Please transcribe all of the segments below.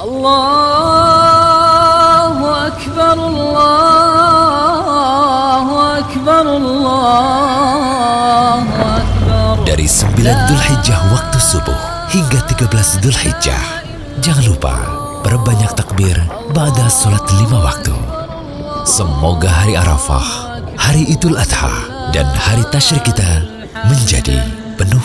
الله أكبر الله أكبر الله أكبر Dari 9 Dzulhijjah waktu subuh hingga 13 Dzulhijjah Jangan lupa perbanyak takbir pada sholat lima waktu Semoga hari Arafah, hari Idul Adha dan hari Tashrik kita menjadi penuh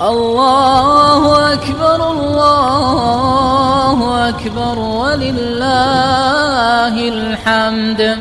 الله أكبر الله أكبر ولله الحمد.